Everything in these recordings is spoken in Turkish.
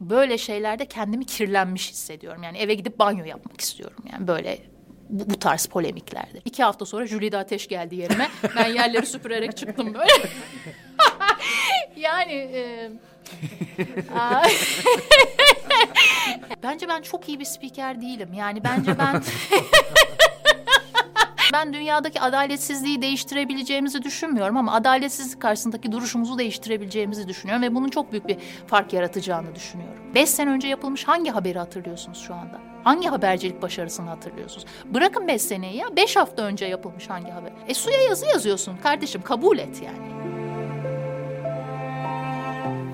böyle şeylerde kendimi kirlenmiş hissediyorum. Yani eve gidip banyo yapmak istiyorum. Yani böyle bu, bu tarz polemiklerde. İki hafta sonra Jülide Ateş geldi yerime. Ben yerleri süpürerek çıktım böyle. yani... E, bence ben çok iyi bir spiker değilim. Yani bence ben... Ben dünyadaki adaletsizliği değiştirebileceğimizi düşünmüyorum ama adaletsizlik karşısındaki duruşumuzu değiştirebileceğimizi düşünüyorum ve bunun çok büyük bir fark yaratacağını düşünüyorum. Beş sene önce yapılmış hangi haberi hatırlıyorsunuz şu anda? Hangi habercilik başarısını hatırlıyorsunuz? Bırakın beş seneyi ya, beş hafta önce yapılmış hangi haber? E suya yazı yazıyorsun kardeşim, kabul et yani.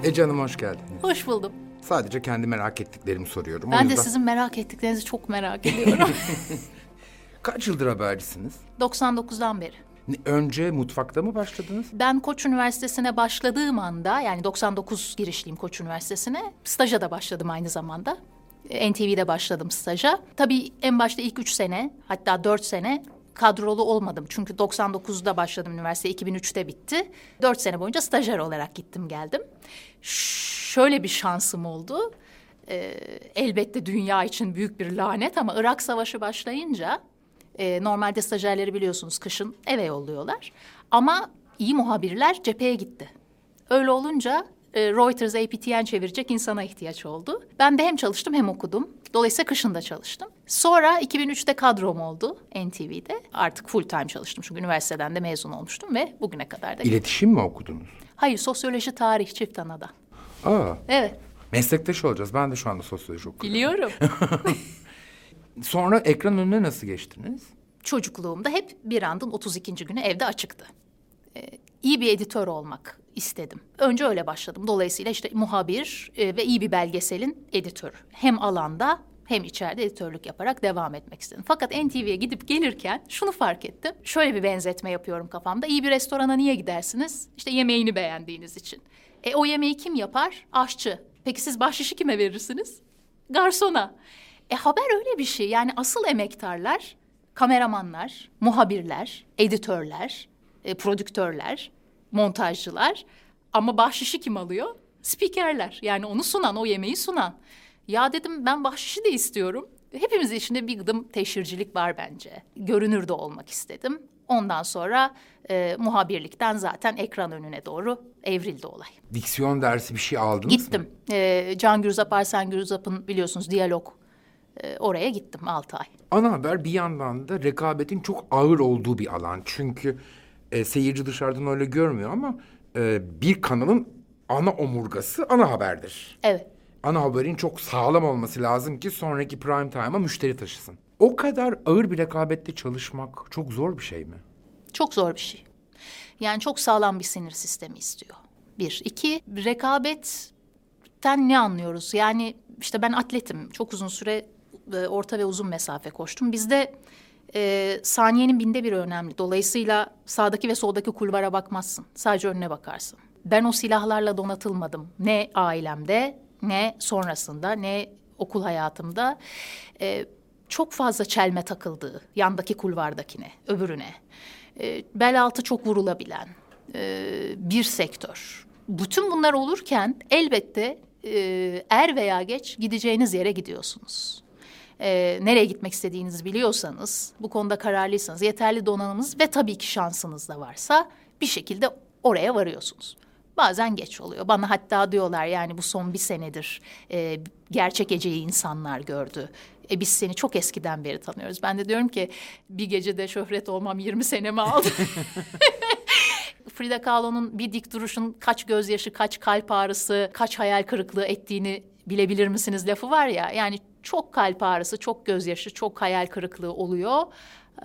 Ece Hanım hoş geldiniz. Hoş buldum. Sadece kendi merak ettiklerimi soruyorum. O Ben de yüzden- sizin merak ettiklerinizi çok merak ediyorum. Kaç yıldır habercisiniz? 99'dan beri. Ne- Önce mutfakta mı başladınız? Ben Koç Üniversitesi'ne başladığım anda yani 99 girişliyim Koç Üniversitesi'ne. Staja da başladım aynı zamanda. E, NTV'de başladım staja. Tabii en başta ilk üç sene hatta dört sene kadrolu olmadım. Çünkü 99'da başladım üniversite 2003'te bitti. Dört sene boyunca stajyer olarak gittim geldim. Ş- şöyle bir şansım oldu. Ee, elbette dünya için büyük bir lanet ama Irak Savaşı başlayınca e, normalde stajyerleri biliyorsunuz kışın eve yolluyorlar. Ama iyi muhabirler cepheye gitti. Öyle olunca e, Reuters APTN çevirecek insana ihtiyaç oldu. Ben de hem çalıştım hem okudum. Dolayısıyla kışın da çalıştım. Sonra 2003'te kadrom oldu NTV'de. Artık full time çalıştım çünkü üniversiteden de mezun olmuştum ve bugüne kadar da. İletişim mi okudunuz? Hayır sosyoloji, tarih, çift anada. Aa, Evet meslektaş olacağız. Ben de şu anda sosyoloji okuyorum. biliyorum. Sonra ekran önüne nasıl geçtiniz? Çocukluğumda hep bir andın 32. günü evde açıktı. Ee, iyi bir editör olmak istedim. Önce öyle başladım. Dolayısıyla işte muhabir e, ve iyi bir belgeselin editörü. Hem alanda hem içeride editörlük yaparak devam etmek istedim. Fakat NTV'ye gidip gelirken şunu fark ettim. Şöyle bir benzetme yapıyorum kafamda. İyi bir restorana niye gidersiniz? İşte yemeğini beğendiğiniz için. E o yemeği kim yapar? Aşçı. Peki siz bahşişi kime verirsiniz? Garsona. E haber öyle bir şey. Yani asıl emektarlar kameramanlar, muhabirler, editörler, e, prodüktörler, montajcılar. Ama bahşişi kim alıyor? Spikerler. Yani onu sunan, o yemeği sunan. Ya dedim ben bahşişi de istiyorum. Hepimiz içinde bir gıdım teşhircilik var bence. Görünür de olmak istedim. Ondan sonra e, muhabirlikten zaten ekran önüne doğru evrildi olay. Diksiyon dersi bir şey aldınız mı? Gittim. E, Can Gürzap, Arsen Gürzap'ın biliyorsunuz diyalog. E, oraya gittim altı ay. Ana haber bir yandan da rekabetin çok ağır olduğu bir alan. Çünkü e, seyirci dışarıdan öyle görmüyor ama e, bir kanalın ana omurgası ana haberdir. Evet. Ana haberin çok sağlam olması lazım ki sonraki prime time'a müşteri taşısın. O kadar ağır bir rekabette çalışmak çok zor bir şey mi? Çok zor bir şey. Yani çok sağlam bir sinir sistemi istiyor. Bir. iki rekabetten ne anlıyoruz? Yani işte ben atletim. Çok uzun süre e, orta ve uzun mesafe koştum. Bizde e, saniyenin binde biri önemli. Dolayısıyla sağdaki ve soldaki kulvara bakmazsın. Sadece önüne bakarsın. Ben o silahlarla donatılmadım. Ne ailemde, ne sonrasında, ne okul hayatımda. E, çok fazla çelme takıldığı, yandaki kulvardakine, öbürüne. E, bel altı çok vurulabilen e, bir sektör. Bütün bunlar olurken elbette e, er veya geç gideceğiniz yere gidiyorsunuz. E, nereye gitmek istediğinizi biliyorsanız, bu konuda kararlıysanız, yeterli donanımınız ve tabii ki şansınız da varsa bir şekilde oraya varıyorsunuz. Bazen geç oluyor. Bana hatta diyorlar yani bu son bir senedir e, gerçek Ece'yi insanlar gördü. E biz seni çok eskiden beri tanıyoruz. Ben de diyorum ki bir gecede şöhret olmam 20 senemi aldı. Frida Kahlo'nun bir dik duruşun kaç gözyaşı, kaç kalp ağrısı, kaç hayal kırıklığı ettiğini bilebilir misiniz lafı var ya. Yani çok kalp ağrısı, çok gözyaşı, çok hayal kırıklığı oluyor.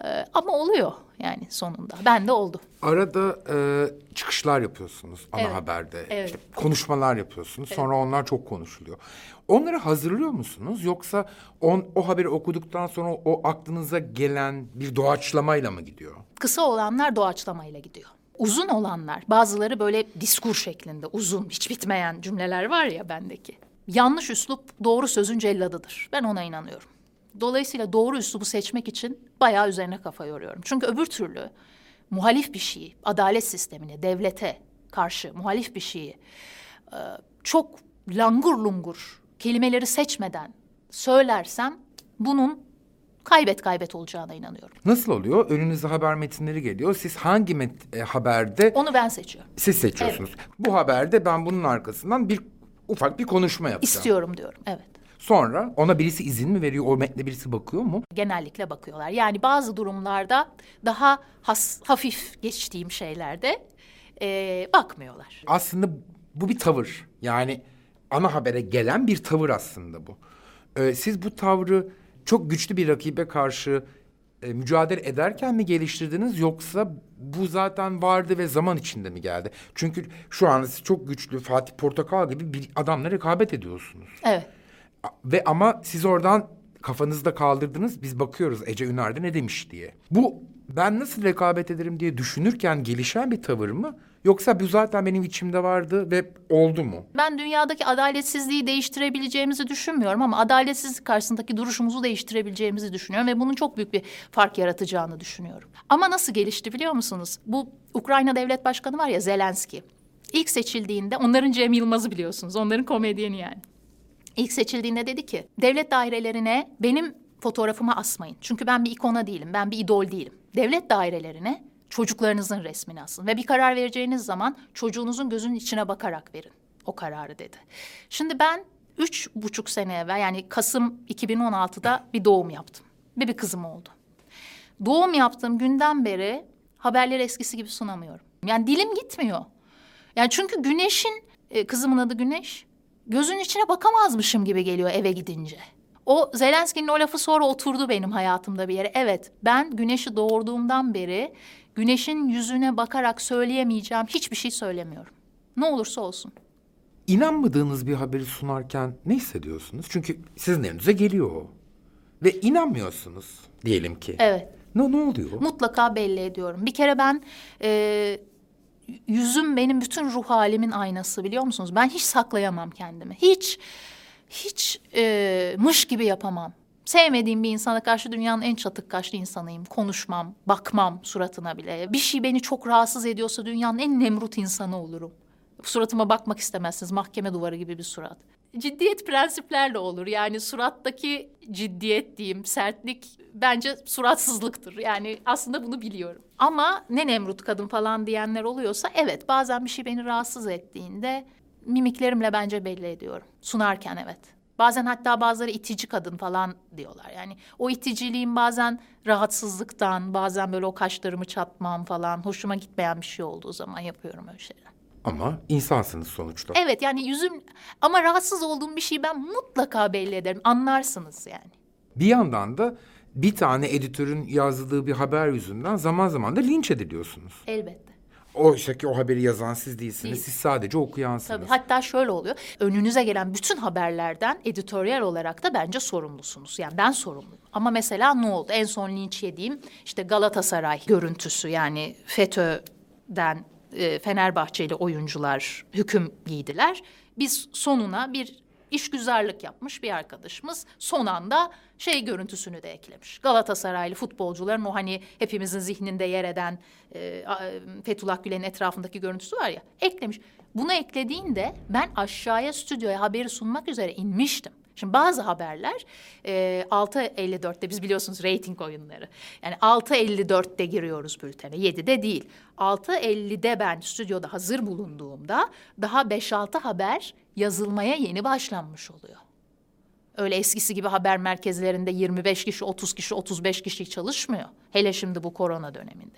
Ee, ama oluyor yani sonunda. Ben de oldu. Arada e, çıkışlar yapıyorsunuz ana Evet, haberde. evet. İşte konuşmalar yapıyorsunuz. Sonra onlar çok konuşuluyor. Onları hazırlıyor musunuz? Yoksa on, o haberi okuduktan sonra o aklınıza gelen bir doğaçlamayla mı gidiyor? Kısa olanlar doğaçlamayla gidiyor. Uzun olanlar, bazıları böyle diskur şeklinde uzun, hiç bitmeyen cümleler var ya bendeki. Yanlış üslup doğru sözün celladıdır. Ben ona inanıyorum. Dolayısıyla doğru üslubu seçmek için bayağı üzerine kafa yoruyorum. Çünkü öbür türlü muhalif bir şeyi, adalet sistemine, devlete karşı muhalif bir şeyi e, çok langur lungur kelimeleri seçmeden söylersem bunun kaybet kaybet olacağına inanıyorum. Nasıl oluyor? Önünüze haber metinleri geliyor. Siz hangi met- e, haberde Onu ben seçiyorum. siz seçiyorsunuz. Bu haberde ben bunun arkasından bir ufak bir konuşma yapacağım. İstiyorum diyorum. Evet. Sonra ona birisi izin mi veriyor? O metne birisi bakıyor mu? genellikle bakıyorlar. Yani bazı durumlarda daha has, hafif geçtiğim şeylerde eee, bakmıyorlar. Aslında bu bir tavır. Yani ana habere gelen bir tavır aslında bu. Ee, siz bu tavrı çok güçlü bir rakibe karşı e, mücadele ederken mi geliştirdiniz yoksa bu zaten vardı ve zaman içinde mi geldi? Çünkü şu an siz çok güçlü Fatih Portakal gibi bir adamla rekabet ediyorsunuz. Evet. Ve ama siz oradan kafanızda kaldırdınız. Biz bakıyoruz Ece Üner'de ne demiş diye. Bu ben nasıl rekabet ederim diye düşünürken gelişen bir tavır mı? Yoksa bu zaten benim içimde vardı ve oldu mu? Ben dünyadaki adaletsizliği değiştirebileceğimizi düşünmüyorum ama adaletsizlik karşısındaki duruşumuzu değiştirebileceğimizi düşünüyorum ve bunun çok büyük bir fark yaratacağını düşünüyorum. Ama nasıl gelişti biliyor musunuz? Bu Ukrayna Devlet Başkanı var ya Zelenski. İlk seçildiğinde onların Cem Yılmaz'ı biliyorsunuz. Onların komedyeni yani. İlk seçildiğinde dedi ki devlet dairelerine benim fotoğrafımı asmayın. Çünkü ben bir ikona değilim, ben bir idol değilim. Devlet dairelerine çocuklarınızın resmini asın. Ve bir karar vereceğiniz zaman çocuğunuzun gözünün içine bakarak verin o kararı dedi. Şimdi ben üç buçuk sene evvel yani Kasım 2016'da bir doğum yaptım. Ve bir kızım oldu. Doğum yaptığım günden beri haberleri eskisi gibi sunamıyorum. Yani dilim gitmiyor. Yani çünkü Güneş'in, e, kızımın adı Güneş, gözünün içine bakamazmışım gibi geliyor eve gidince. O Zelenski'nin o lafı sonra oturdu benim hayatımda bir yere. Evet ben Güneş'i doğurduğumdan beri Güneş'in yüzüne bakarak söyleyemeyeceğim hiçbir şey söylemiyorum. Ne olursa olsun. İnanmadığınız bir haberi sunarken ne hissediyorsunuz? Çünkü sizin elinize geliyor o. Ve inanmıyorsunuz diyelim ki. Evet. Ne, ne oluyor? Mutlaka belli ediyorum. Bir kere ben e, yüzüm benim bütün ruh halimin aynası biliyor musunuz? Ben hiç saklayamam kendimi. Hiç hiç e, mış gibi yapamam. Sevmediğim bir insana karşı dünyanın en çatık kaşlı insanıyım. Konuşmam, bakmam suratına bile. Bir şey beni çok rahatsız ediyorsa dünyanın en nemrut insanı olurum. Suratıma bakmak istemezsiniz. Mahkeme duvarı gibi bir surat. Ciddiyet prensiplerle olur. Yani surattaki ciddiyet diyeyim, sertlik bence suratsızlıktır. Yani aslında bunu biliyorum. Ama ne Nemrut kadın falan diyenler oluyorsa evet bazen bir şey beni rahatsız ettiğinde mimiklerimle bence belli ediyorum. Sunarken evet. Bazen hatta bazıları itici kadın falan diyorlar. Yani o iticiliğin bazen rahatsızlıktan, bazen böyle o kaşlarımı çatmam falan hoşuma gitmeyen bir şey olduğu zaman yapıyorum öyle şeyler. Ama insansınız sonuçta. Evet yani yüzüm ama rahatsız olduğum bir şeyi ben mutlaka belli ederim. Anlarsınız yani. Bir yandan da bir tane editörün yazdığı bir haber yüzünden zaman zaman da linç ediliyorsunuz. Elbette. Oysa ki o haberi yazan siz değilsiniz. Değil. Siz sadece okuyansınız. Tabii. Hatta şöyle oluyor. Önünüze gelen bütün haberlerden editoryal olarak da bence sorumlusunuz. Yani ben sorumluyum. Ama mesela ne oldu? En son linç yediğim işte Galatasaray görüntüsü yani FETÖ'den e, Fenerbahçeli oyuncular hüküm giydiler. Biz sonuna bir işgüzarlık yapmış bir arkadaşımız son anda şey görüntüsünü de eklemiş. Galatasaraylı futbolcuların o hani hepimizin zihninde yer eden e, Fethullah Gülen'in etrafındaki görüntüsü var ya eklemiş. Bunu eklediğinde ben aşağıya stüdyoya haberi sunmak üzere inmiştim. Şimdi bazı haberler e, 6.54'te biz biliyorsunuz reyting oyunları. Yani 6.54'te giriyoruz bültene 7'de değil. 6.50'de ben stüdyoda hazır bulunduğumda daha 5-6 haber yazılmaya yeni başlanmış oluyor. Öyle eskisi gibi haber merkezlerinde 25 kişi, 30 kişi, 35 kişi çalışmıyor. Hele şimdi bu korona döneminde.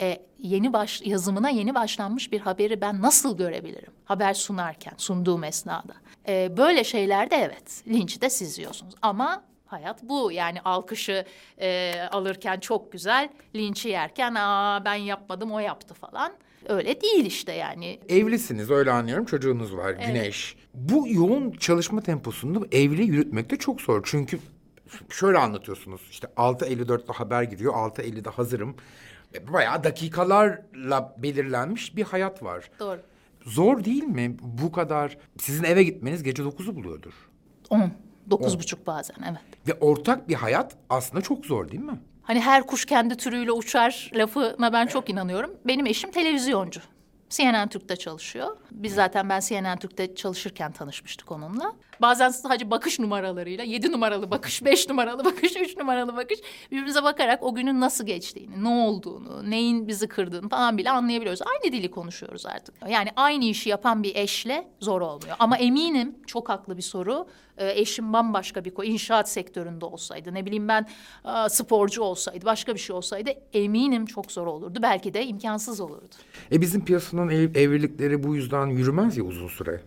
E, yeni baş, yazımına yeni başlanmış bir haberi ben nasıl görebilirim? Haber sunarken, sunduğum esnada. E, böyle şeylerde evet, linçi de siz yiyorsunuz. Ama hayat bu. Yani alkışı e, alırken çok güzel, linçi yerken aa ben yapmadım o yaptı falan. Öyle değil işte yani. Evlisiniz öyle anlıyorum çocuğunuz var Güneş. Bu yoğun çalışma temposunda evli yürütmek de çok zor. Çünkü şöyle anlatıyorsunuz işte 6.54'te haber giriyor 6.50'de hazırım. Ve Bayağı dakikalarla belirlenmiş bir hayat var. Doğru. Zor değil mi bu kadar sizin eve gitmeniz gece 9'u buluyordur. 10, dokuz buçuk bazen evet. Ve ortak bir hayat aslında çok zor değil mi? Hani her kuş kendi türüyle uçar lafına ben çok inanıyorum. Benim eşim televizyoncu. CNN Türk'te çalışıyor. Biz zaten ben CNN Türk'te çalışırken tanışmıştık onunla. Bazen sadece bakış numaralarıyla yedi numaralı bakış, beş numaralı bakış, üç numaralı bakış birbirimize bakarak o günün nasıl geçtiğini, ne olduğunu, neyin bizi kırdığını falan bile anlayabiliyoruz. Aynı dili konuşuyoruz artık. Yani aynı işi yapan bir eşle zor olmuyor. Ama eminim çok haklı bir soru. Ee, eşim bambaşka bir inşaat sektöründe olsaydı, ne bileyim ben sporcu olsaydı, başka bir şey olsaydı eminim çok zor olurdu. Belki de imkansız olurdu. E bizim piyasanın ev, evlilikleri bu yüzden yürümez ya uzun süre.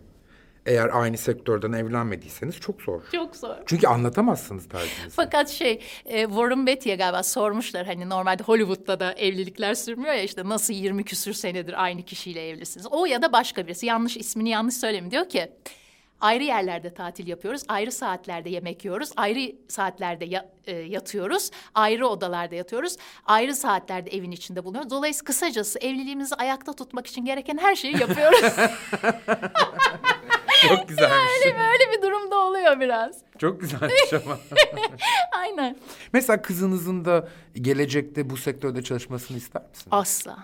Eğer aynı sektörden evlenmediyseniz çok zor. Çok zor. Çünkü anlatamazsınız tercihinizi. Fakat şey e, Warren Beatty'ye galiba sormuşlar hani normalde Hollywood'da da evlilikler sürmüyor ya işte nasıl 20 küsür senedir aynı kişiyle evlisiniz. O ya da başka birisi yanlış ismini yanlış söylemiyor diyor ki ayrı yerlerde tatil yapıyoruz, ayrı saatlerde yemek yiyoruz, ayrı saatlerde ya, e, yatıyoruz, ayrı odalarda yatıyoruz, ayrı saatlerde evin içinde bulunuyoruz. Dolayısıyla kısacası evliliğimizi ayakta tutmak için gereken her şeyi yapıyoruz. Çok güzelmiş. Öyle böyle bir durumda oluyor biraz. Çok güzelmiş ama. Aynen. Mesela kızınızın da gelecekte bu sektörde çalışmasını ister misiniz? Asla.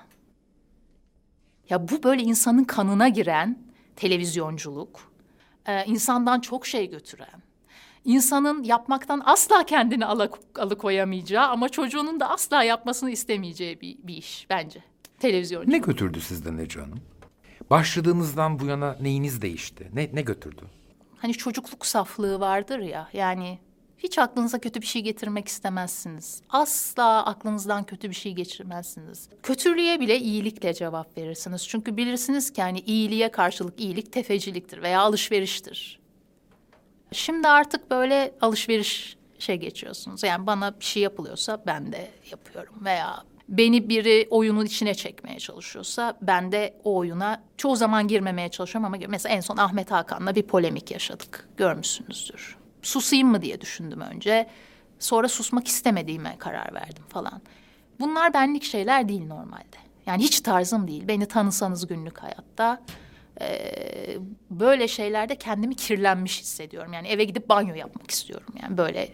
Ya bu böyle insanın kanına giren televizyonculuk, e, insandan çok şey götüren, insanın yapmaktan asla kendini alıkoyamayacağı ama çocuğunun da asla yapmasını istemeyeceği bir, bir iş bence. Televizyonculuk. Ne götürdü sizden Ece Hanım? Başladığınızdan bu yana neyiniz değişti? Ne, ne götürdü? Hani çocukluk saflığı vardır ya yani hiç aklınıza kötü bir şey getirmek istemezsiniz. Asla aklınızdan kötü bir şey geçirmezsiniz. Kötülüğe bile iyilikle cevap verirsiniz. Çünkü bilirsiniz ki hani iyiliğe karşılık iyilik tefeciliktir veya alışveriştir. Şimdi artık böyle alışveriş şey geçiyorsunuz. Yani bana bir şey yapılıyorsa ben de yapıyorum veya beni biri oyunun içine çekmeye çalışıyorsa ben de o oyuna çoğu zaman girmemeye çalışıyorum ama mesela en son Ahmet Hakan'la bir polemik yaşadık. Görmüşsünüzdür. Susayım mı diye düşündüm önce. Sonra susmak istemediğime karar verdim falan. Bunlar benlik şeyler değil normalde. Yani hiç tarzım değil. Beni tanısanız günlük hayatta e, böyle şeylerde kendimi kirlenmiş hissediyorum. Yani eve gidip banyo yapmak istiyorum. Yani böyle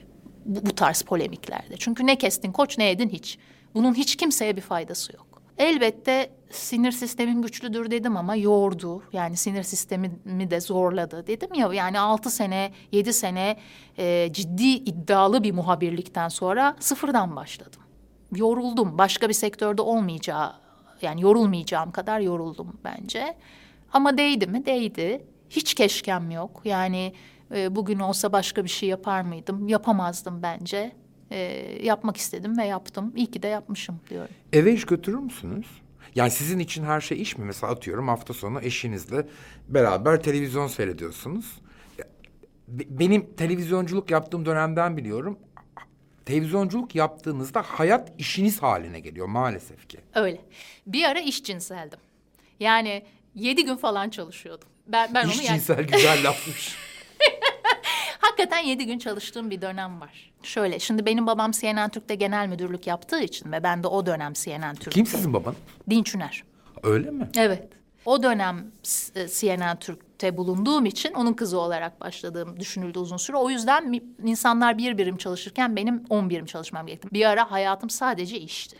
bu, bu tarz polemiklerde. Çünkü ne kestin koç ne yedin hiç. Bunun hiç kimseye bir faydası yok. Elbette sinir sistemim güçlüdür dedim ama yordu. Yani sinir sistemimi de zorladı. Dedim ya yani altı sene, yedi sene e, ciddi iddialı bir muhabirlikten sonra sıfırdan başladım. Yoruldum. Başka bir sektörde olmayacağı, yani yorulmayacağım kadar yoruldum bence. Ama değdi mi? Değdi. Hiç keşkem yok. Yani e, bugün olsa başka bir şey yapar mıydım? Yapamazdım bence e, yapmak istedim ve yaptım. İyi ki de yapmışım diyorum. Eve iş götürür müsünüz? Yani sizin için her şey iş mi? Mesela atıyorum hafta sonu eşinizle beraber televizyon seyrediyorsunuz. Benim televizyonculuk yaptığım dönemden biliyorum. Televizyonculuk yaptığınızda hayat işiniz haline geliyor maalesef ki. Öyle. Bir ara iş cinseldim. Yani yedi gün falan çalışıyordum. Ben, ben iş onu cinsel yani... güzel lafmış. Hakikaten yedi gün çalıştığım bir dönem var. Şöyle şimdi benim babam CNN Türk'te genel müdürlük yaptığı için ve ben de o dönem CNN Türk'te. Kim sizin baban? Dinçüner. Öyle mi? Evet. O dönem e, CNN Türk'te bulunduğum için onun kızı olarak başladığım düşünüldü uzun süre. O yüzden insanlar bir birim çalışırken benim on birim çalışmam gerekti. Bir ara hayatım sadece işti.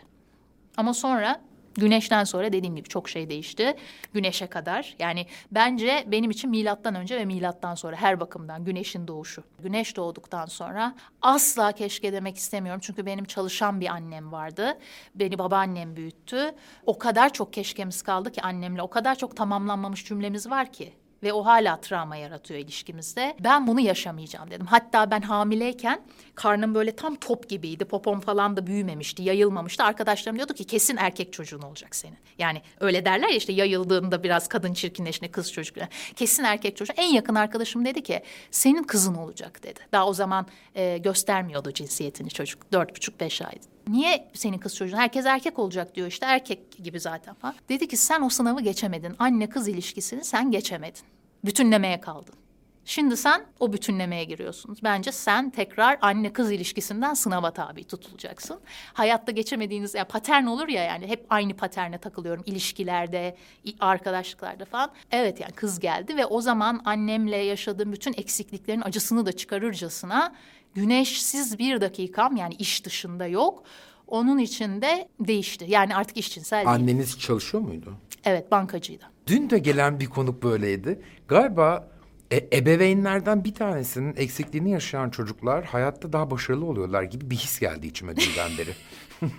Ama sonra Güneşten sonra dediğim gibi çok şey değişti. Güneşe kadar. Yani bence benim için milattan önce ve milattan sonra her bakımdan güneşin doğuşu. Güneş doğduktan sonra asla keşke demek istemiyorum. Çünkü benim çalışan bir annem vardı. Beni babaannem büyüttü. O kadar çok keşkemiz kaldı ki annemle. O kadar çok tamamlanmamış cümlemiz var ki ve o hala travma yaratıyor ilişkimizde. Ben bunu yaşamayacağım dedim. Hatta ben hamileyken karnım böyle tam top gibiydi. Popom falan da büyümemişti, yayılmamıştı. Arkadaşlarım diyordu ki kesin erkek çocuğun olacak senin. Yani öyle derler ya işte yayıldığında biraz kadın çirkinleşine kız çocuk. Kesin erkek çocuğu. En yakın arkadaşım dedi ki senin kızın olacak dedi. Daha o zaman e, göstermiyordu cinsiyetini çocuk. Dört buçuk beş aydı. Niye senin kız çocuğun? Herkes erkek olacak diyor işte erkek gibi zaten falan. Dedi ki sen o sınavı geçemedin. Anne kız ilişkisini sen geçemedin. Bütünlemeye kaldın. Şimdi sen o bütünlemeye giriyorsunuz. Bence sen tekrar anne kız ilişkisinden sınava tabi tutulacaksın. Hayatta geçemediğiniz ya patern olur ya yani hep aynı paterne takılıyorum ilişkilerde, arkadaşlıklarda falan. Evet yani kız geldi ve o zaman annemle yaşadığım bütün eksikliklerin acısını da çıkarırcasına güneşsiz bir dakikam yani iş dışında yok. Onun için de değişti. Yani artık işcinsel değil. Anneniz çalışıyor muydu? Evet bankacıydı. Dün de gelen bir konuk böyleydi. Galiba e, ebeveynlerden bir tanesinin eksikliğini yaşayan çocuklar hayatta daha başarılı oluyorlar gibi bir his geldi içime dünden beri.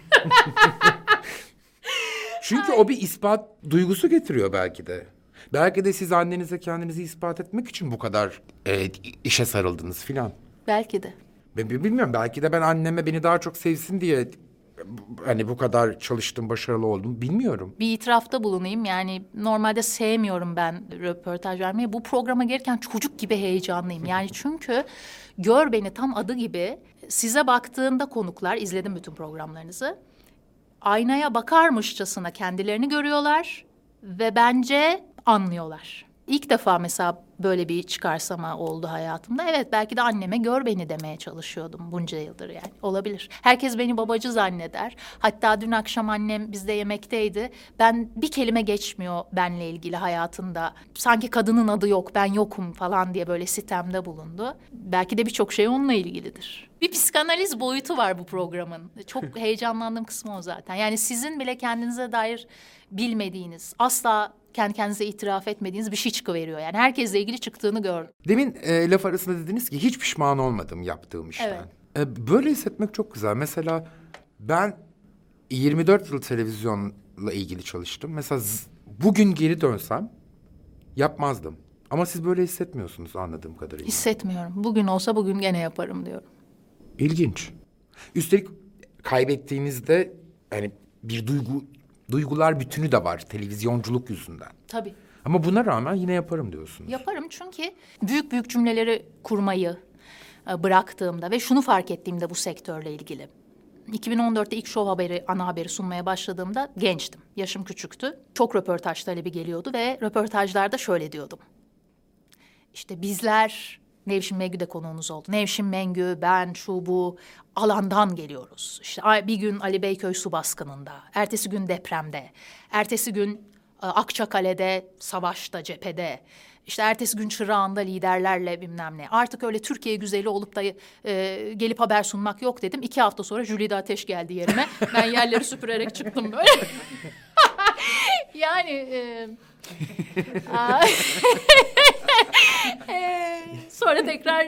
Çünkü o bir ispat duygusu getiriyor belki de. Belki de siz annenize kendinizi ispat etmek için bu kadar e, işe sarıldınız filan. Belki de. Ben bi- bilmiyorum belki de ben anneme beni daha çok sevsin diye hani bu kadar çalıştım başarılı oldum bilmiyorum. Bir itirafta bulunayım. Yani normalde sevmiyorum ben röportaj vermeyi. Bu programa gelirken çocuk gibi heyecanlıyım. Yani çünkü Gör Beni tam adı gibi size baktığında konuklar, izledim bütün programlarınızı. Aynaya bakarmışçasına kendilerini görüyorlar ve bence anlıyorlar. İlk defa mesela böyle bir çıkarsama oldu hayatımda. Evet belki de anneme gör beni demeye çalışıyordum bunca yıldır yani. Olabilir. Herkes beni babacı zanneder. Hatta dün akşam annem bizde yemekteydi. Ben bir kelime geçmiyor benle ilgili hayatında. Sanki kadının adı yok ben yokum falan diye böyle sitemde bulundu. Belki de birçok şey onunla ilgilidir. Bir psikanaliz boyutu var bu programın. Çok heyecanlandığım kısmı o zaten. Yani sizin bile kendinize dair bilmediğiniz, asla kendi kendinize itiraf etmediğiniz bir şey çıkıveriyor. Yani herkesle ilgili çıktığını gördüm. Demin e, laf arasında dediniz ki hiç pişman olmadım yaptığım işten. Evet. E, böyle hissetmek çok güzel. Mesela ben 24 yıl televizyonla ilgili çalıştım. Mesela bugün geri dönsem yapmazdım. Ama siz böyle hissetmiyorsunuz anladığım kadarıyla. Hissetmiyorum. Bugün olsa bugün gene yaparım diyorum. İlginç. Üstelik kaybettiğinizde hani bir duygu duygular bütünü de var televizyonculuk yüzünden. Tabii. Ama buna rağmen yine yaparım diyorsunuz. Yaparım çünkü büyük büyük cümleleri kurmayı e, bıraktığımda ve şunu fark ettiğimde bu sektörle ilgili. 2014'te ilk Show Haberi, ana haberi sunmaya başladığımda gençtim. Yaşım küçüktü. Çok röportaj talebi geliyordu ve röportajlarda şöyle diyordum. İşte bizler Nevşin Mengü de konuğunuz oldu. Nevşin Mengü, ben, şu bu alandan geliyoruz. İşte bir gün Ali Beyköy su baskınında, ertesi gün depremde, ertesi gün e, Akçakale'de, savaşta, cephede, işte ertesi gün Çırağan'da liderlerle bilmem ne. Artık öyle Türkiye güzeli olup da e, gelip haber sunmak yok dedim. İki hafta sonra Jülide Ateş geldi yerime. Ben yerleri süpürerek çıktım böyle. yani... E, Sonra tekrar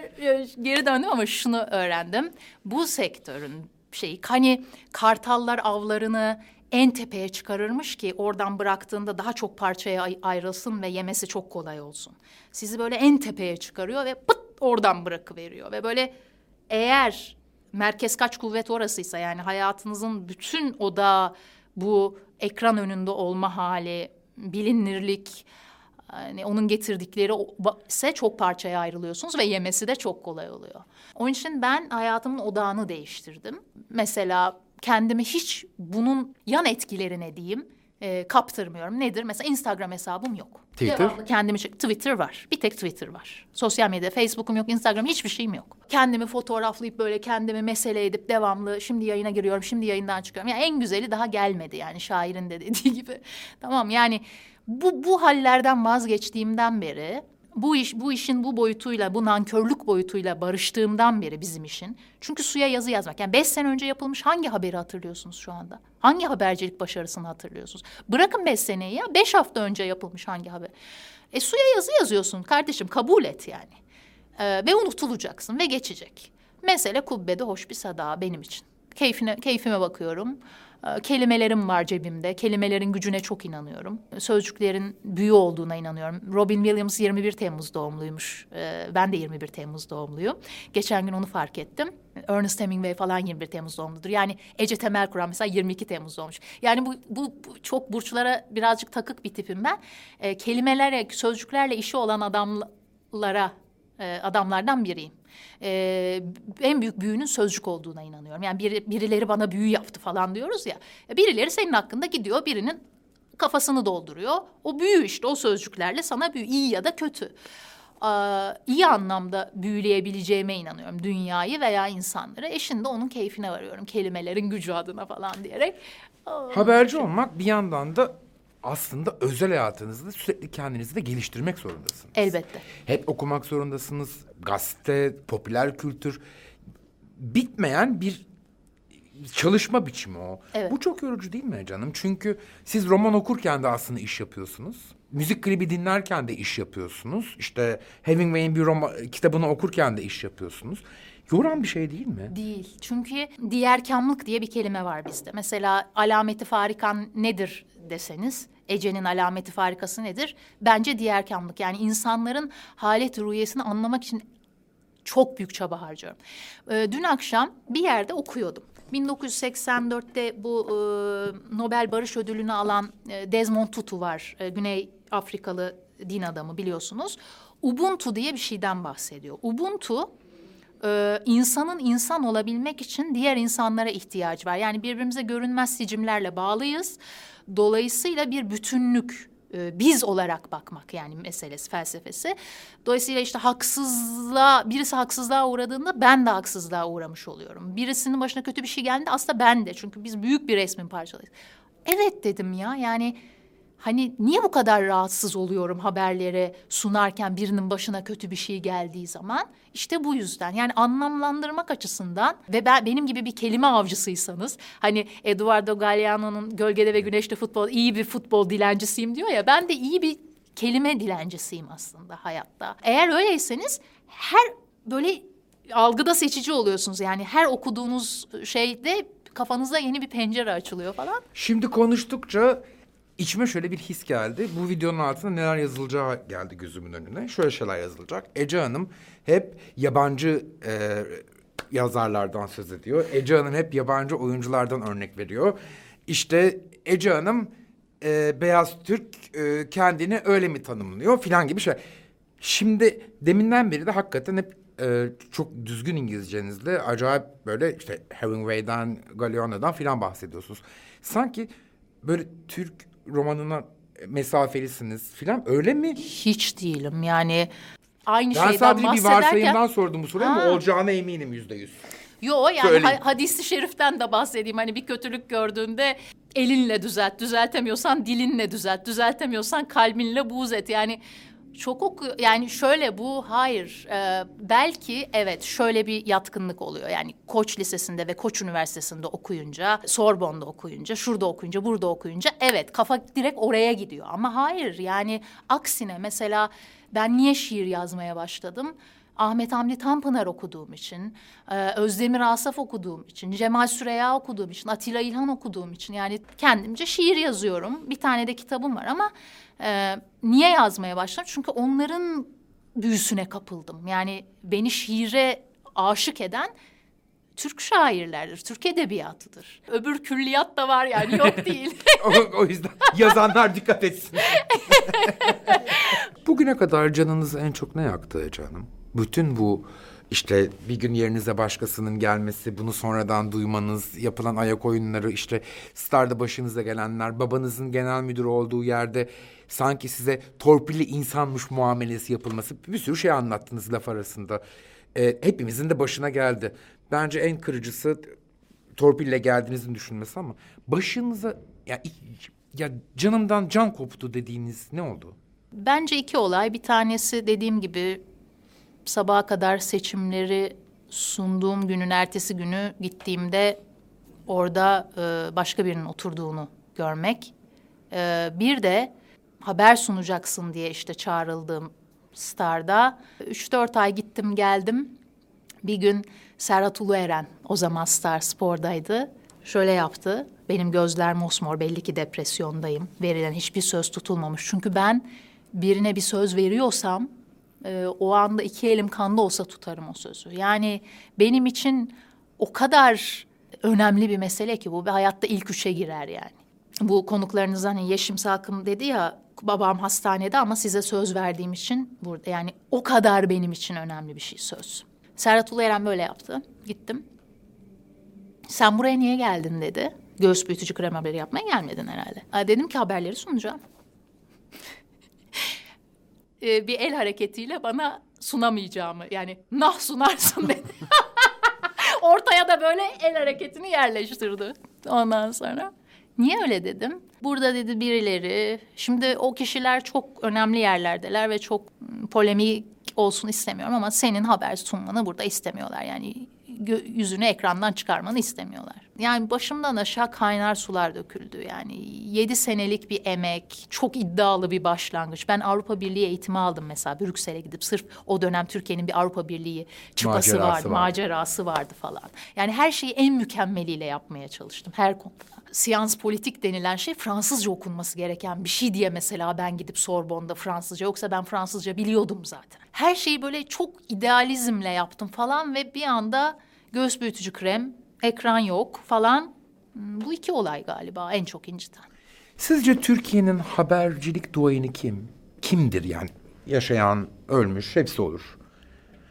geri döndüm ama şunu öğrendim. Bu sektörün şeyi hani kartallar avlarını en tepeye çıkarırmış ki oradan bıraktığında daha çok parçaya ay- ayrılsın ve yemesi çok kolay olsun. Sizi böyle en tepeye çıkarıyor ve pıt oradan bırakıveriyor ve böyle eğer merkez kaç kuvvet orasıysa yani hayatınızın bütün odağı bu ekran önünde olma hali, bilinirlik, yani onun getirdikleri ise çok parçaya ayrılıyorsunuz ve yemesi de çok kolay oluyor. Onun için ben hayatımın odağını değiştirdim. Mesela kendimi hiç bunun yan etkilerine diyeyim e, kaptırmıyorum. Nedir? Mesela Instagram hesabım yok. Twitter? Devamlı kendimi Twitter var. Bir tek Twitter var. Sosyal medya, Facebook'um yok, Instagram hiçbir şeyim yok. Kendimi fotoğraflayıp böyle kendimi mesele edip devamlı şimdi yayına giriyorum, şimdi yayından çıkıyorum. Yani en güzeli daha gelmedi yani şairin de dediği gibi. Tamam yani bu bu hallerden vazgeçtiğimden beri bu iş bu işin bu boyutuyla bu nankörlük boyutuyla barıştığımdan beri bizim işin. Çünkü suya yazı yazmak. Yani beş sene önce yapılmış hangi haberi hatırlıyorsunuz şu anda? Hangi habercilik başarısını hatırlıyorsunuz? Bırakın beş seneyi ya beş hafta önce yapılmış hangi haber? E suya yazı yazıyorsun kardeşim kabul et yani. Ee, ve unutulacaksın ve geçecek. Mesele kubbede hoş bir sada benim için. Keyfine, keyfime bakıyorum. Ee, kelimelerim var cebimde. Kelimelerin gücüne çok inanıyorum. Sözcüklerin büyü olduğuna inanıyorum. Robin Williams 21 Temmuz doğumluymuş. Ee, ben de 21 Temmuz doğumluyum. Geçen gün onu fark ettim. Ernest Hemingway falan 21 Temmuz doğumludur. Yani Ece Temel Kur'an mesela 22 Temmuz doğmuş. Yani bu, bu, bu çok burçlara birazcık takık bir tipim ben. Ee, kelimelere, sözcüklerle işi olan adamlara e, adamlardan biriyim. E, en büyük büyünün sözcük olduğuna inanıyorum. Yani biri, birileri bana büyü yaptı falan diyoruz ya. E, Birileri senin hakkında gidiyor birinin kafasını dolduruyor. O büyü işte o sözcüklerle sana büyü iyi ya da kötü. Aa, iyi anlamda büyüleyebileceğime inanıyorum dünyayı veya insanları. Eşin de onun keyfine varıyorum kelimelerin gücü adına falan diyerek. Haberci olmak bir yandan da aslında özel hayatınızda sürekli kendinizi de geliştirmek zorundasınız. elbette. Hep okumak zorundasınız. Gazete, popüler kültür. Bitmeyen bir çalışma biçimi o. Evet. Bu çok yorucu değil mi canım? Çünkü siz roman okurken de aslında iş yapıyorsunuz. Müzik klibi dinlerken de iş yapıyorsunuz. İşte Hemingway'in bir roman kitabını okurken de iş yapıyorsunuz. Yoran bir şey değil mi? Değil. Çünkü diğerkamlık diye bir kelime var bizde. Mesela alameti farikan nedir deseniz, Ece'nin alameti farikası nedir? Bence diğerkamlık. Yani insanların halet rüyesini anlamak için çok büyük çaba harcıyorum. Ee, dün akşam bir yerde okuyordum. 1984'te bu e, Nobel Barış Ödülünü alan e, Desmond Tutu var. E, Güney Afrikalı din adamı biliyorsunuz. Ubuntu diye bir şeyden bahsediyor. Ubuntu e, insanın insan olabilmek için diğer insanlara ihtiyaç var. Yani birbirimize görünmez sicimlerle bağlıyız. Dolayısıyla bir bütünlük e, biz olarak bakmak yani meselesi felsefesi. Dolayısıyla işte haksızlığa birisi haksızlığa uğradığında ben de haksızlığa uğramış oluyorum. Birisinin başına kötü bir şey geldiğinde aslında ben de çünkü biz büyük bir resmin parçalarıyız. Evet dedim ya yani Hani niye bu kadar rahatsız oluyorum haberleri sunarken birinin başına kötü bir şey geldiği zaman? İşte bu yüzden. Yani anlamlandırmak açısından ve ben benim gibi bir kelime avcısıysanız hani Eduardo Galeano'nun Gölgede ve Güneşte futbol iyi bir futbol dilencisiyim diyor ya ben de iyi bir kelime dilencisiyim aslında hayatta. Eğer öyleyseniz her böyle algıda seçici oluyorsunuz. Yani her okuduğunuz şeyde kafanızda yeni bir pencere açılıyor falan. Şimdi konuştukça İçime şöyle bir his geldi. Bu videonun altında neler yazılacağı geldi gözümün önüne. Şöyle şeyler yazılacak. Ece Hanım hep yabancı e, yazarlardan söz ediyor. Ece Hanım hep yabancı oyunculardan örnek veriyor. İşte Ece Hanım e, beyaz Türk e, kendini öyle mi tanımlıyor filan gibi şey. Şimdi deminden beri de hakikaten hep e, çok düzgün İngilizcenizle acayip böyle işte Hemingway'den, Galeano'dan filan bahsediyorsunuz. Sanki böyle Türk romanına mesafelisiniz filan öyle mi? Hiç değilim yani aynı ben şeyden sadece bir bahsederken... varsayımdan sordum bu soruyu ama olacağına eminim yüzde yüz. Yo yani Söyleyeyim. ha- hadisi şeriften de bahsedeyim. Hani bir kötülük gördüğünde elinle düzelt, düzeltemiyorsan dilinle düzelt, düzeltemiyorsan kalbinle buğz et. Yani çok oku yani şöyle bu hayır Ee, belki evet şöyle bir yatkınlık oluyor. Yani Koç Lisesi'nde ve Koç Üniversitesi'nde okuyunca Sorbon'da okuyunca şurada okuyunca burada okuyunca evet kafa direkt oraya gidiyor. Ama hayır yani aksine mesela ben niye şiir yazmaya başladım Ahmet Hamdi Tanpınar okuduğum için, e, Özdemir Asaf okuduğum için, Cemal Süreya okuduğum için, Atilla İlhan okuduğum için yani kendimce şiir yazıyorum. Bir tane de kitabım var ama e, niye yazmaya başladım? Çünkü onların büyüsüne kapıldım. Yani beni şiire aşık eden Türk şairlerdir, Türk edebiyatıdır. Öbür külliyat da var yani yok değil. o, o yüzden yazanlar dikkat etsin. Bugüne kadar canınızı en çok ne yaktı canım? Bütün bu işte bir gün yerinize başkasının gelmesi, bunu sonradan duymanız, yapılan ayak oyunları, işte Star'da başınıza gelenler, babanızın genel müdür olduğu yerde sanki size torpilli insanmış muamelesi yapılması, bir sürü şey anlattınız laf arasında. Ee, hepimizin de başına geldi. Bence en kırıcısı torpille geldiğinizi düşünmesi ama başınıza ya, ya canımdan can koptu dediğiniz ne oldu? Bence iki olay. Bir tanesi dediğim gibi sabaha kadar seçimleri sunduğum günün ertesi günü gittiğimde orada e, başka birinin oturduğunu görmek. E, bir de haber sunacaksın diye işte çağrıldığım Star'da. Üç dört ay gittim geldim. Bir gün Serhat Ulueren o zaman Star Spor'daydı. Şöyle yaptı. Benim gözler mosmor belli ki depresyondayım. Verilen hiçbir söz tutulmamış. Çünkü ben birine bir söz veriyorsam e, o anda iki elim kanda olsa tutarım o sözü. Yani benim için o kadar önemli bir mesele ki bu. Bir hayatta ilk üçe girer yani. Bu konuklarınızdan hani Yeşim Salkım dedi ya babam hastanede ama size söz verdiğim için burada. Yani o kadar benim için önemli bir şey söz. Serhat Ulu böyle yaptı. Gittim. Sen buraya niye geldin dedi. Göğüs büyütücü krem haberi yapmaya gelmedin herhalde. Dedim ki haberleri sunacağım. Ee, bir el hareketiyle bana sunamayacağımı yani nah sunarsın dedi. Ortaya da böyle el hareketini yerleştirdi ondan sonra. Niye öyle dedim? Burada dedi birileri, şimdi o kişiler çok önemli yerlerdeler ve çok polemik olsun istemiyorum ama senin haber sunmanı burada istemiyorlar. Yani yüzünü ekrandan çıkarmanı istemiyorlar. yani başımdan aşağı kaynar sular döküldü. Yani yedi senelik bir emek, çok iddialı bir başlangıç. Ben Avrupa Birliği eğitimi aldım mesela Brüksel'e gidip sırf o dönem Türkiye'nin bir Avrupa Birliği çıpası Macerası vardı, vardı. macerası vardı falan. Yani her şeyi en mükemmeliyle yapmaya çalıştım her konuda. Siyans politik denilen şey Fransızca okunması gereken bir şey diye mesela ben gidip Sorbonne'da Fransızca yoksa ben Fransızca biliyordum zaten. Her şeyi böyle çok idealizmle yaptım falan ve bir anda göğüs büyütücü krem, ekran yok falan. Hmm, Bu iki olay galiba en çok inciten. Sizce Türkiye'nin habercilik duayeni kim? Kimdir yani? Yaşayan, ölmüş, hepsi olur.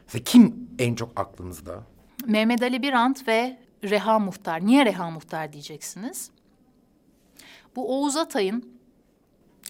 Mesela kim en çok aklınızda? Mehmet Ali Birant ve Reha Muhtar. Niye Reha Muhtar diyeceksiniz? Bu Oğuz Atay'ın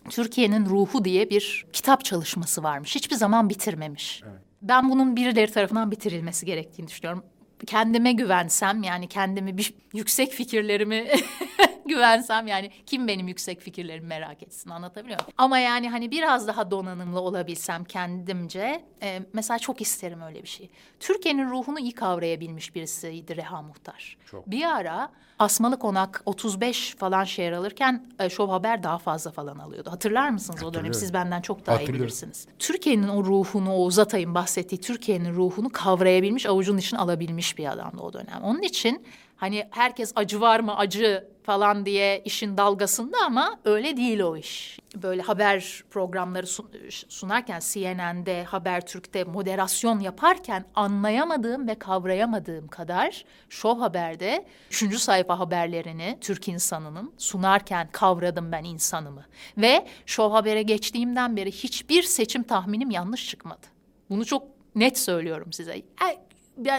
Türkiye'nin Ruhu diye bir kitap çalışması varmış. Hiçbir zaman bitirmemiş. Ben bunun birileri tarafından bitirilmesi gerektiğini düşünüyorum. Kendime güvensem yani kendimi bir yüksek fikirlerimi güvensem yani kim benim yüksek fikirlerimi merak etsin anlatabiliyor muyum? Ama yani hani biraz daha donanımlı olabilsem kendimce e, mesela çok isterim öyle bir şey. Türkiye'nin ruhunu iyi kavrayabilmiş birisiydi Reha Muhtar. Çok. Bir ara Asmalı Konak 35 falan şehir alırken e, Şov Haber daha fazla falan alıyordu. Hatırlar mısınız o? Hatırlıyorum. Siz benden çok daha iyi bilirsiniz. Türkiye'nin o ruhunu, o Oğuz Atay'ın bahsettiği Türkiye'nin ruhunu kavrayabilmiş, avucun içine alabilmiş bir adamdı o dönem. Onun için hani herkes acı var mı acı falan diye işin dalgasında ama öyle değil o iş. Böyle haber programları sun- sunarken CNN'de, Habertürk'te moderasyon yaparken anlayamadığım ve kavrayamadığım kadar Şov Haber'de üçüncü sayfa haberlerini Türk insanının sunarken kavradım ben insanımı. Ve Şov Haber'e geçtiğimden beri hiçbir seçim tahminim yanlış çıkmadı. Bunu çok net söylüyorum size.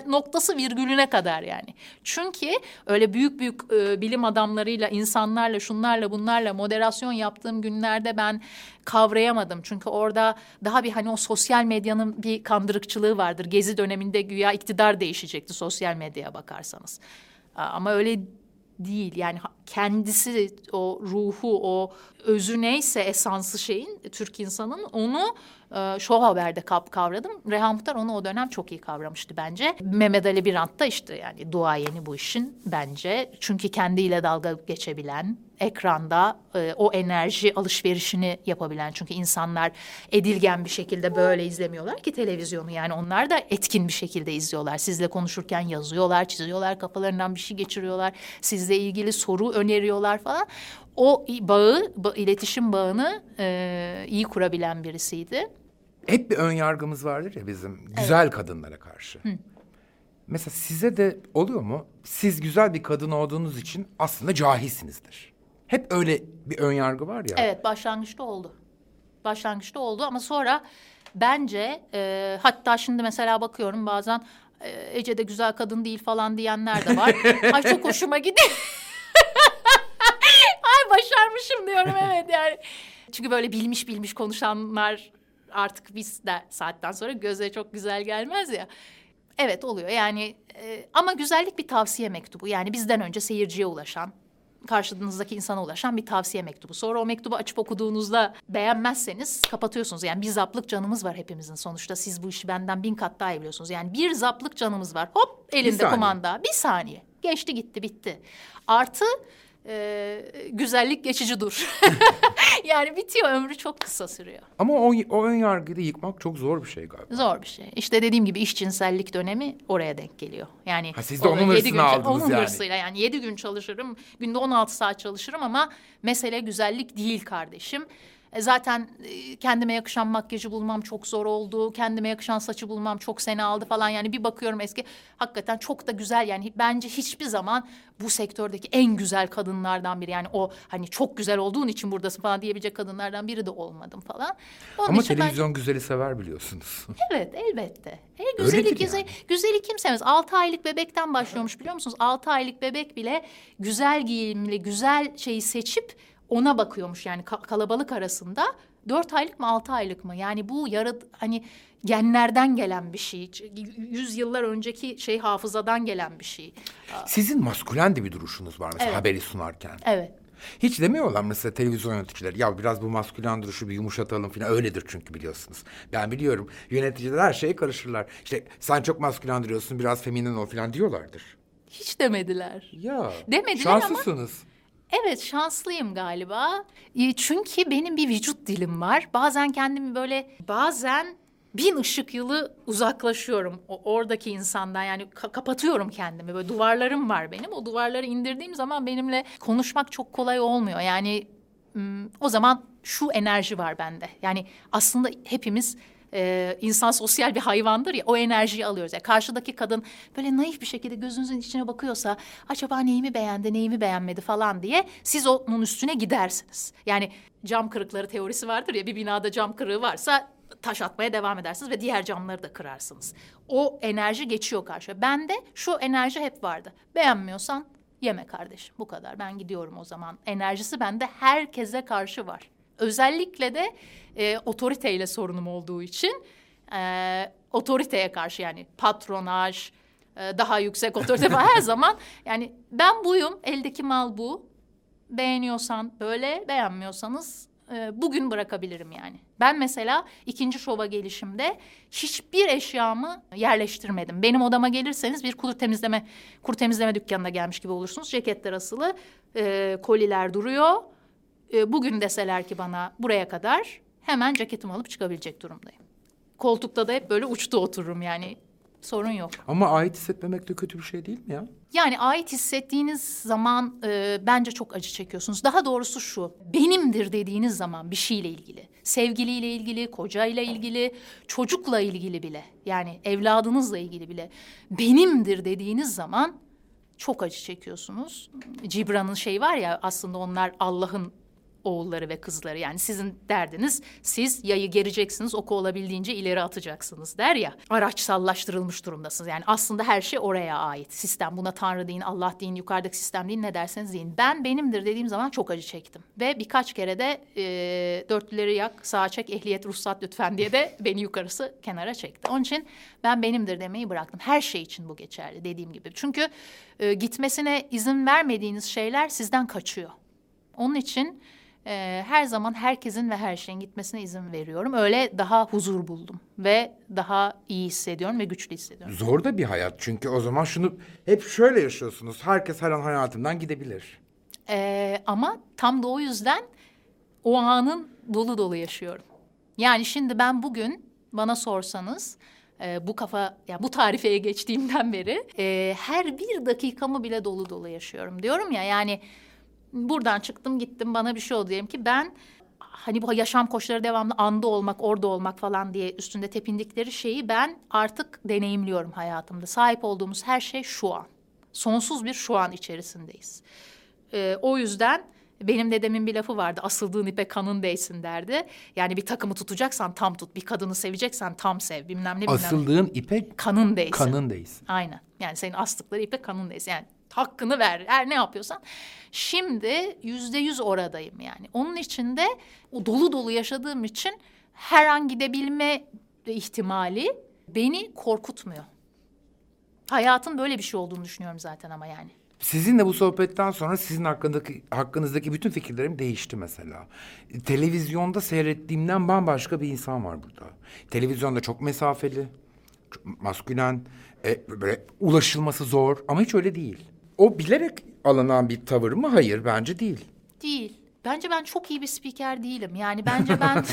Noktası virgülüne kadar yani. Çünkü öyle büyük büyük e, bilim adamlarıyla, insanlarla, şunlarla, bunlarla moderasyon yaptığım günlerde ben kavrayamadım. Çünkü orada daha bir hani o sosyal medyanın bir kandırıkçılığı vardır. Gezi döneminde güya iktidar değişecekti sosyal medyaya bakarsanız. Ama öyle değil. Yani kendisi o ruhu, o özü neyse esansı şeyin Türk insanın onu e, Show Haber'de kap kavradım. Reha Muhtar onu o dönem çok iyi kavramıştı bence. Mehmet Ali Birant da işte yani duayeni bu işin bence. Çünkü kendiyle dalga geçebilen, ekranda e, o enerji alışverişini yapabilen. Çünkü insanlar edilgen bir şekilde böyle izlemiyorlar ki televizyonu. Yani onlar da etkin bir şekilde izliyorlar. Sizle konuşurken yazıyorlar, çiziyorlar, kafalarından bir şey geçiriyorlar. Sizle ilgili soru öneriyorlar falan. O bağı, ba- iletişim bağını e, iyi kurabilen birisiydi. Hep bir ön yargımız vardır ya bizim güzel kadınlara karşı. Mesela size de oluyor mu? Siz güzel bir kadın olduğunuz için aslında cahilsinizdir. Hep öyle bir ön yargı var ya. Evet başlangıçta oldu. Başlangıçta oldu ama sonra bence e, hatta şimdi mesela bakıyorum bazen e, Ece de güzel kadın değil falan diyenler de var. Ay çok hoşuma gidiyor. Ay başarmışım diyorum evet yani. Çünkü böyle bilmiş bilmiş konuşanlar artık biz de saatten sonra göze çok güzel gelmez ya. Evet oluyor yani e, ama güzellik bir tavsiye mektubu. Yani bizden önce seyirciye ulaşan, karşınızdaki insana ulaşan bir tavsiye mektubu. Sonra o mektubu açıp okuduğunuzda beğenmezseniz kapatıyorsunuz. Yani bir zaplık canımız var hepimizin sonuçta. Siz bu işi benden bin kat daha iyi biliyorsunuz. Yani bir zaplık canımız var. Hop elinde saniye. kumanda. Bir saniye. Geçti gitti bitti. Artı e, güzellik geçici dur. yani bitiyor ömrü çok kısa sürüyor. Ama o, o ön yargıyı da yıkmak çok zor bir şey galiba. Zor bir şey. İşte dediğim gibi iş cinsellik dönemi oraya denk geliyor. Yani Ha, siz de onun hırsını gün- aldınız onun yani. hırsıyla yani yedi gün çalışırım, günde 16 saat çalışırım ama mesele güzellik değil kardeşim. E, Zaten e, kendime yakışan makyajı bulmam çok zor oldu. Kendime yakışan saçı bulmam çok sene aldı falan. Yani bir bakıyorum eski hakikaten çok da güzel yani bence hiçbir zaman bu sektördeki en güzel kadınlardan biri. Yani o hani çok güzel olduğun için buradasın falan diyebilecek kadınlardan biri de olmadım falan. Onun Ama için ben- televizyon güzeli sever biliyorsunuz. Evet elbette. E, güzeli, Öyledir güzel, yani. güzeli kim sevmez? Altı aylık bebekten başlıyormuş biliyor musunuz? Altı aylık bebek bile güzel giyimli, güzel şeyi seçip ona bakıyormuş yani ka- kalabalık arasında. Dört aylık mı altı aylık mı? Yani bu yarı hani genlerden gelen bir şey. Yüz yıllar önceki şey hafızadan gelen bir şey. Sizin maskülen de bir duruşunuz var mesela Evet. haberi sunarken. Evet. Hiç demiyorlar mesela televizyon yöneticileri ya biraz bu maskülen duruşu bir yumuşatalım falan öyledir çünkü biliyorsunuz. Ben biliyorum yöneticiler her şeye karışırlar. İşte sen çok maskülen duruyorsun biraz feminen ol falan diyorlardır. Hiç demediler. Ya. Demediler ama- Şanslısınız. Evet şanslıyım galiba. E, Çünkü benim bir vücut dilim var. Bazen kendimi böyle bazen bin ışık yılı uzaklaşıyorum o, oradaki insandan. Yani ka- kapatıyorum kendimi. Böyle duvarlarım var benim. O duvarları indirdiğim zaman benimle konuşmak çok kolay olmuyor. Yani o zaman şu enerji var bende. Yani aslında hepimiz e, insan sosyal bir hayvandır ya o enerjiyi alıyoruz. Yani karşıdaki kadın böyle naif bir şekilde gözünüzün içine bakıyorsa acaba neyimi beğendi neyimi beğenmedi falan diye siz onun üstüne gidersiniz. Yani cam kırıkları teorisi vardır ya bir binada cam kırığı varsa taş atmaya devam edersiniz ve diğer camları da kırarsınız. O enerji geçiyor karşıya. Bende şu enerji hep vardı. Beğenmiyorsan yeme kardeşim bu kadar ben gidiyorum o zaman. Enerjisi bende herkese karşı var. Özellikle de e, otoriteyle sorunum olduğu için e, otoriteye karşı yani patronaj, e, daha yüksek otorite her zaman yani ben buyum, eldeki mal bu. Beğeniyorsan böyle, beğenmiyorsanız e, bugün bırakabilirim yani. Ben mesela ikinci şova gelişimde hiçbir eşyamı yerleştirmedim. Benim odama gelirseniz bir kuru temizleme kuru temizleme dükkanına gelmiş gibi olursunuz. Ceketler asılı, e, koliler duruyor. E, bugün deseler ki bana buraya kadar hemen ceketimi alıp çıkabilecek durumdayım. Koltukta da hep böyle uçta otururum yani sorun yok. Ama ait hissetmemek de kötü bir şey değil mi ya? Yani ait hissettiğiniz zaman e, bence çok acı çekiyorsunuz. Daha doğrusu şu, benimdir dediğiniz zaman bir şeyle ilgili, sevgiliyle ilgili, kocayla ilgili, çocukla ilgili bile, yani evladınızla ilgili bile benimdir dediğiniz zaman çok acı çekiyorsunuz. Cibran'ın şey var ya aslında onlar Allah'ın oğulları ve kızları. Yani sizin derdiniz siz yayı gereceksiniz oku olabildiğince ileri atacaksınız der ya. Araçsallaştırılmış durumdasınız. Yani aslında her şey oraya ait. Sistem buna tanrı deyin Allah deyin yukarıdaki sistem deyin ne derseniz deyin. Ben benimdir dediğim zaman çok acı çektim. Ve birkaç kere de e, dörtlüleri yak sağa çek ehliyet ruhsat lütfen diye de beni yukarısı kenara çekti. Onun için ben benimdir demeyi bıraktım. Her şey için bu geçerli dediğim gibi. Çünkü e, gitmesine izin vermediğiniz şeyler sizden kaçıyor. Onun için e, her zaman herkesin ve her şeyin gitmesine izin veriyorum. Öyle daha huzur buldum ve daha iyi hissediyorum ve güçlü hissediyorum. Zor da bir hayat çünkü o zaman şunu hep şöyle yaşıyorsunuz. Herkes her an hayatımdan gidebilir. E, ama tam da o yüzden o anın dolu dolu yaşıyorum. Yani şimdi ben bugün bana sorsanız e, bu kafa ya bu tarifeye geçtiğimden beri e, her bir dakikamı bile dolu dolu yaşıyorum diyorum ya yani buradan çıktım gittim bana bir şey oldu diyelim ki ben hani bu yaşam koşulları devamlı anda olmak orada olmak falan diye üstünde tepindikleri şeyi ben artık deneyimliyorum hayatımda sahip olduğumuz her şey şu an sonsuz bir şu an içerisindeyiz Ee, o yüzden benim dedemin bir lafı vardı asıldığın ipe kanın değsin derdi yani bir takımı tutacaksan tam tut bir kadını seveceksen tam sev bilmem ne bilmem. Asıldığın ipe kanın değsin kanın değsin. Aynen. Yani senin astıkları ipe kanın değsin. Yani hakkını ver. Her ne yapıyorsan. Şimdi yüzde yüz oradayım yani. Onun için de o dolu dolu yaşadığım için her an gidebilme ihtimali beni korkutmuyor. Hayatın böyle bir şey olduğunu düşünüyorum zaten ama yani. Sizinle bu sohbetten sonra sizin hakkındaki hakkınızdaki bütün fikirlerim değişti mesela. Televizyonda seyrettiğimden bambaşka bir insan var burada. Televizyonda çok mesafeli, çok maskülen, e, böyle ulaşılması zor ama hiç öyle değil. O bilerek alınan bir tavır mı? Hayır, bence değil. Değil. Bence ben çok iyi bir spiker değilim. Yani bence ben...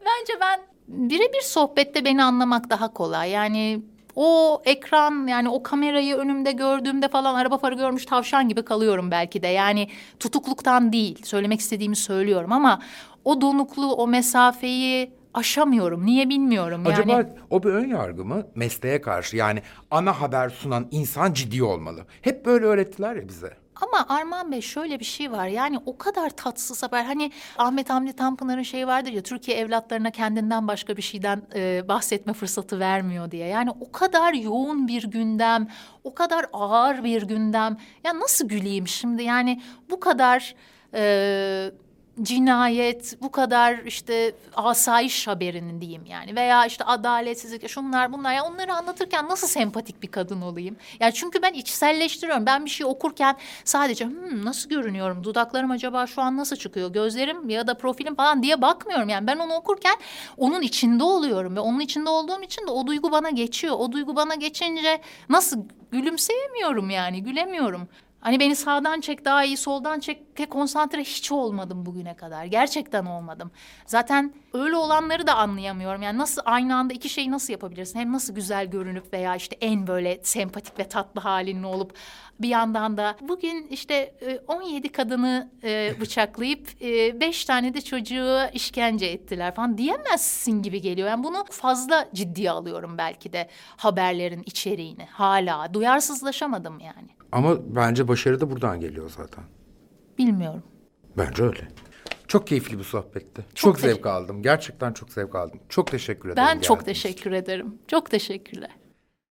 bence ben birebir sohbette beni anlamak daha kolay. Yani o ekran yani o kamerayı önümde gördüğümde falan araba farı görmüş tavşan gibi kalıyorum belki de. Yani tutukluktan değil söylemek istediğimi söylüyorum ama o donukluğu o mesafeyi aşamıyorum. Niye bilmiyorum yani. Acaba o bir ön yargı mı mesleğe karşı? Yani ana haber sunan insan ciddi olmalı. Hep böyle öğrettiler ya bize. Ama Arman Bey şöyle bir şey var yani o kadar tatsız haber hani Ahmet Hamdi Tanpınar'ın şeyi vardır ya Türkiye evlatlarına kendinden başka bir şeyden e, bahsetme fırsatı vermiyor diye. Yani o kadar yoğun bir gündem, o kadar ağır bir gündem. Ya nasıl güleyim şimdi yani bu kadar e, cinayet, bu kadar işte asayiş haberinin diyeyim yani veya işte adaletsizlik, şunlar bunlar. Yani onları anlatırken nasıl sempatik bir kadın olayım? Yani çünkü ben içselleştiriyorum. Ben bir şey okurken sadece hmm, nasıl görünüyorum? Dudaklarım acaba şu an nasıl çıkıyor? Gözlerim ya da profilim falan diye bakmıyorum. Yani ben onu okurken onun içinde oluyorum ve onun içinde olduğum için de o duygu bana geçiyor. O duygu bana geçince nasıl gülümseyemiyorum yani gülemiyorum. Hani beni sağdan çek daha iyi soldan çek konsantre hiç olmadım bugüne kadar. Gerçekten olmadım. Zaten öyle olanları da anlayamıyorum. Yani nasıl aynı anda iki şeyi nasıl yapabilirsin? Hem nasıl güzel görünüp veya işte en böyle sempatik ve tatlı halinin olup bir yandan da bugün işte e, 17 kadını e, bıçaklayıp e, beş tane de çocuğu işkence ettiler falan diyemezsin gibi geliyor. Yani bunu fazla ciddiye alıyorum belki de haberlerin içeriğini. Hala duyarsızlaşamadım yani. Ama bence başarı da buradan geliyor zaten. Bilmiyorum. Bence öyle. Çok keyifli bir sohbetti. Çok, teşekkür- zevk aldım. Gerçekten çok zevk aldım. Çok teşekkür ederim. Ben çok için. teşekkür ederim. Çok teşekkürler.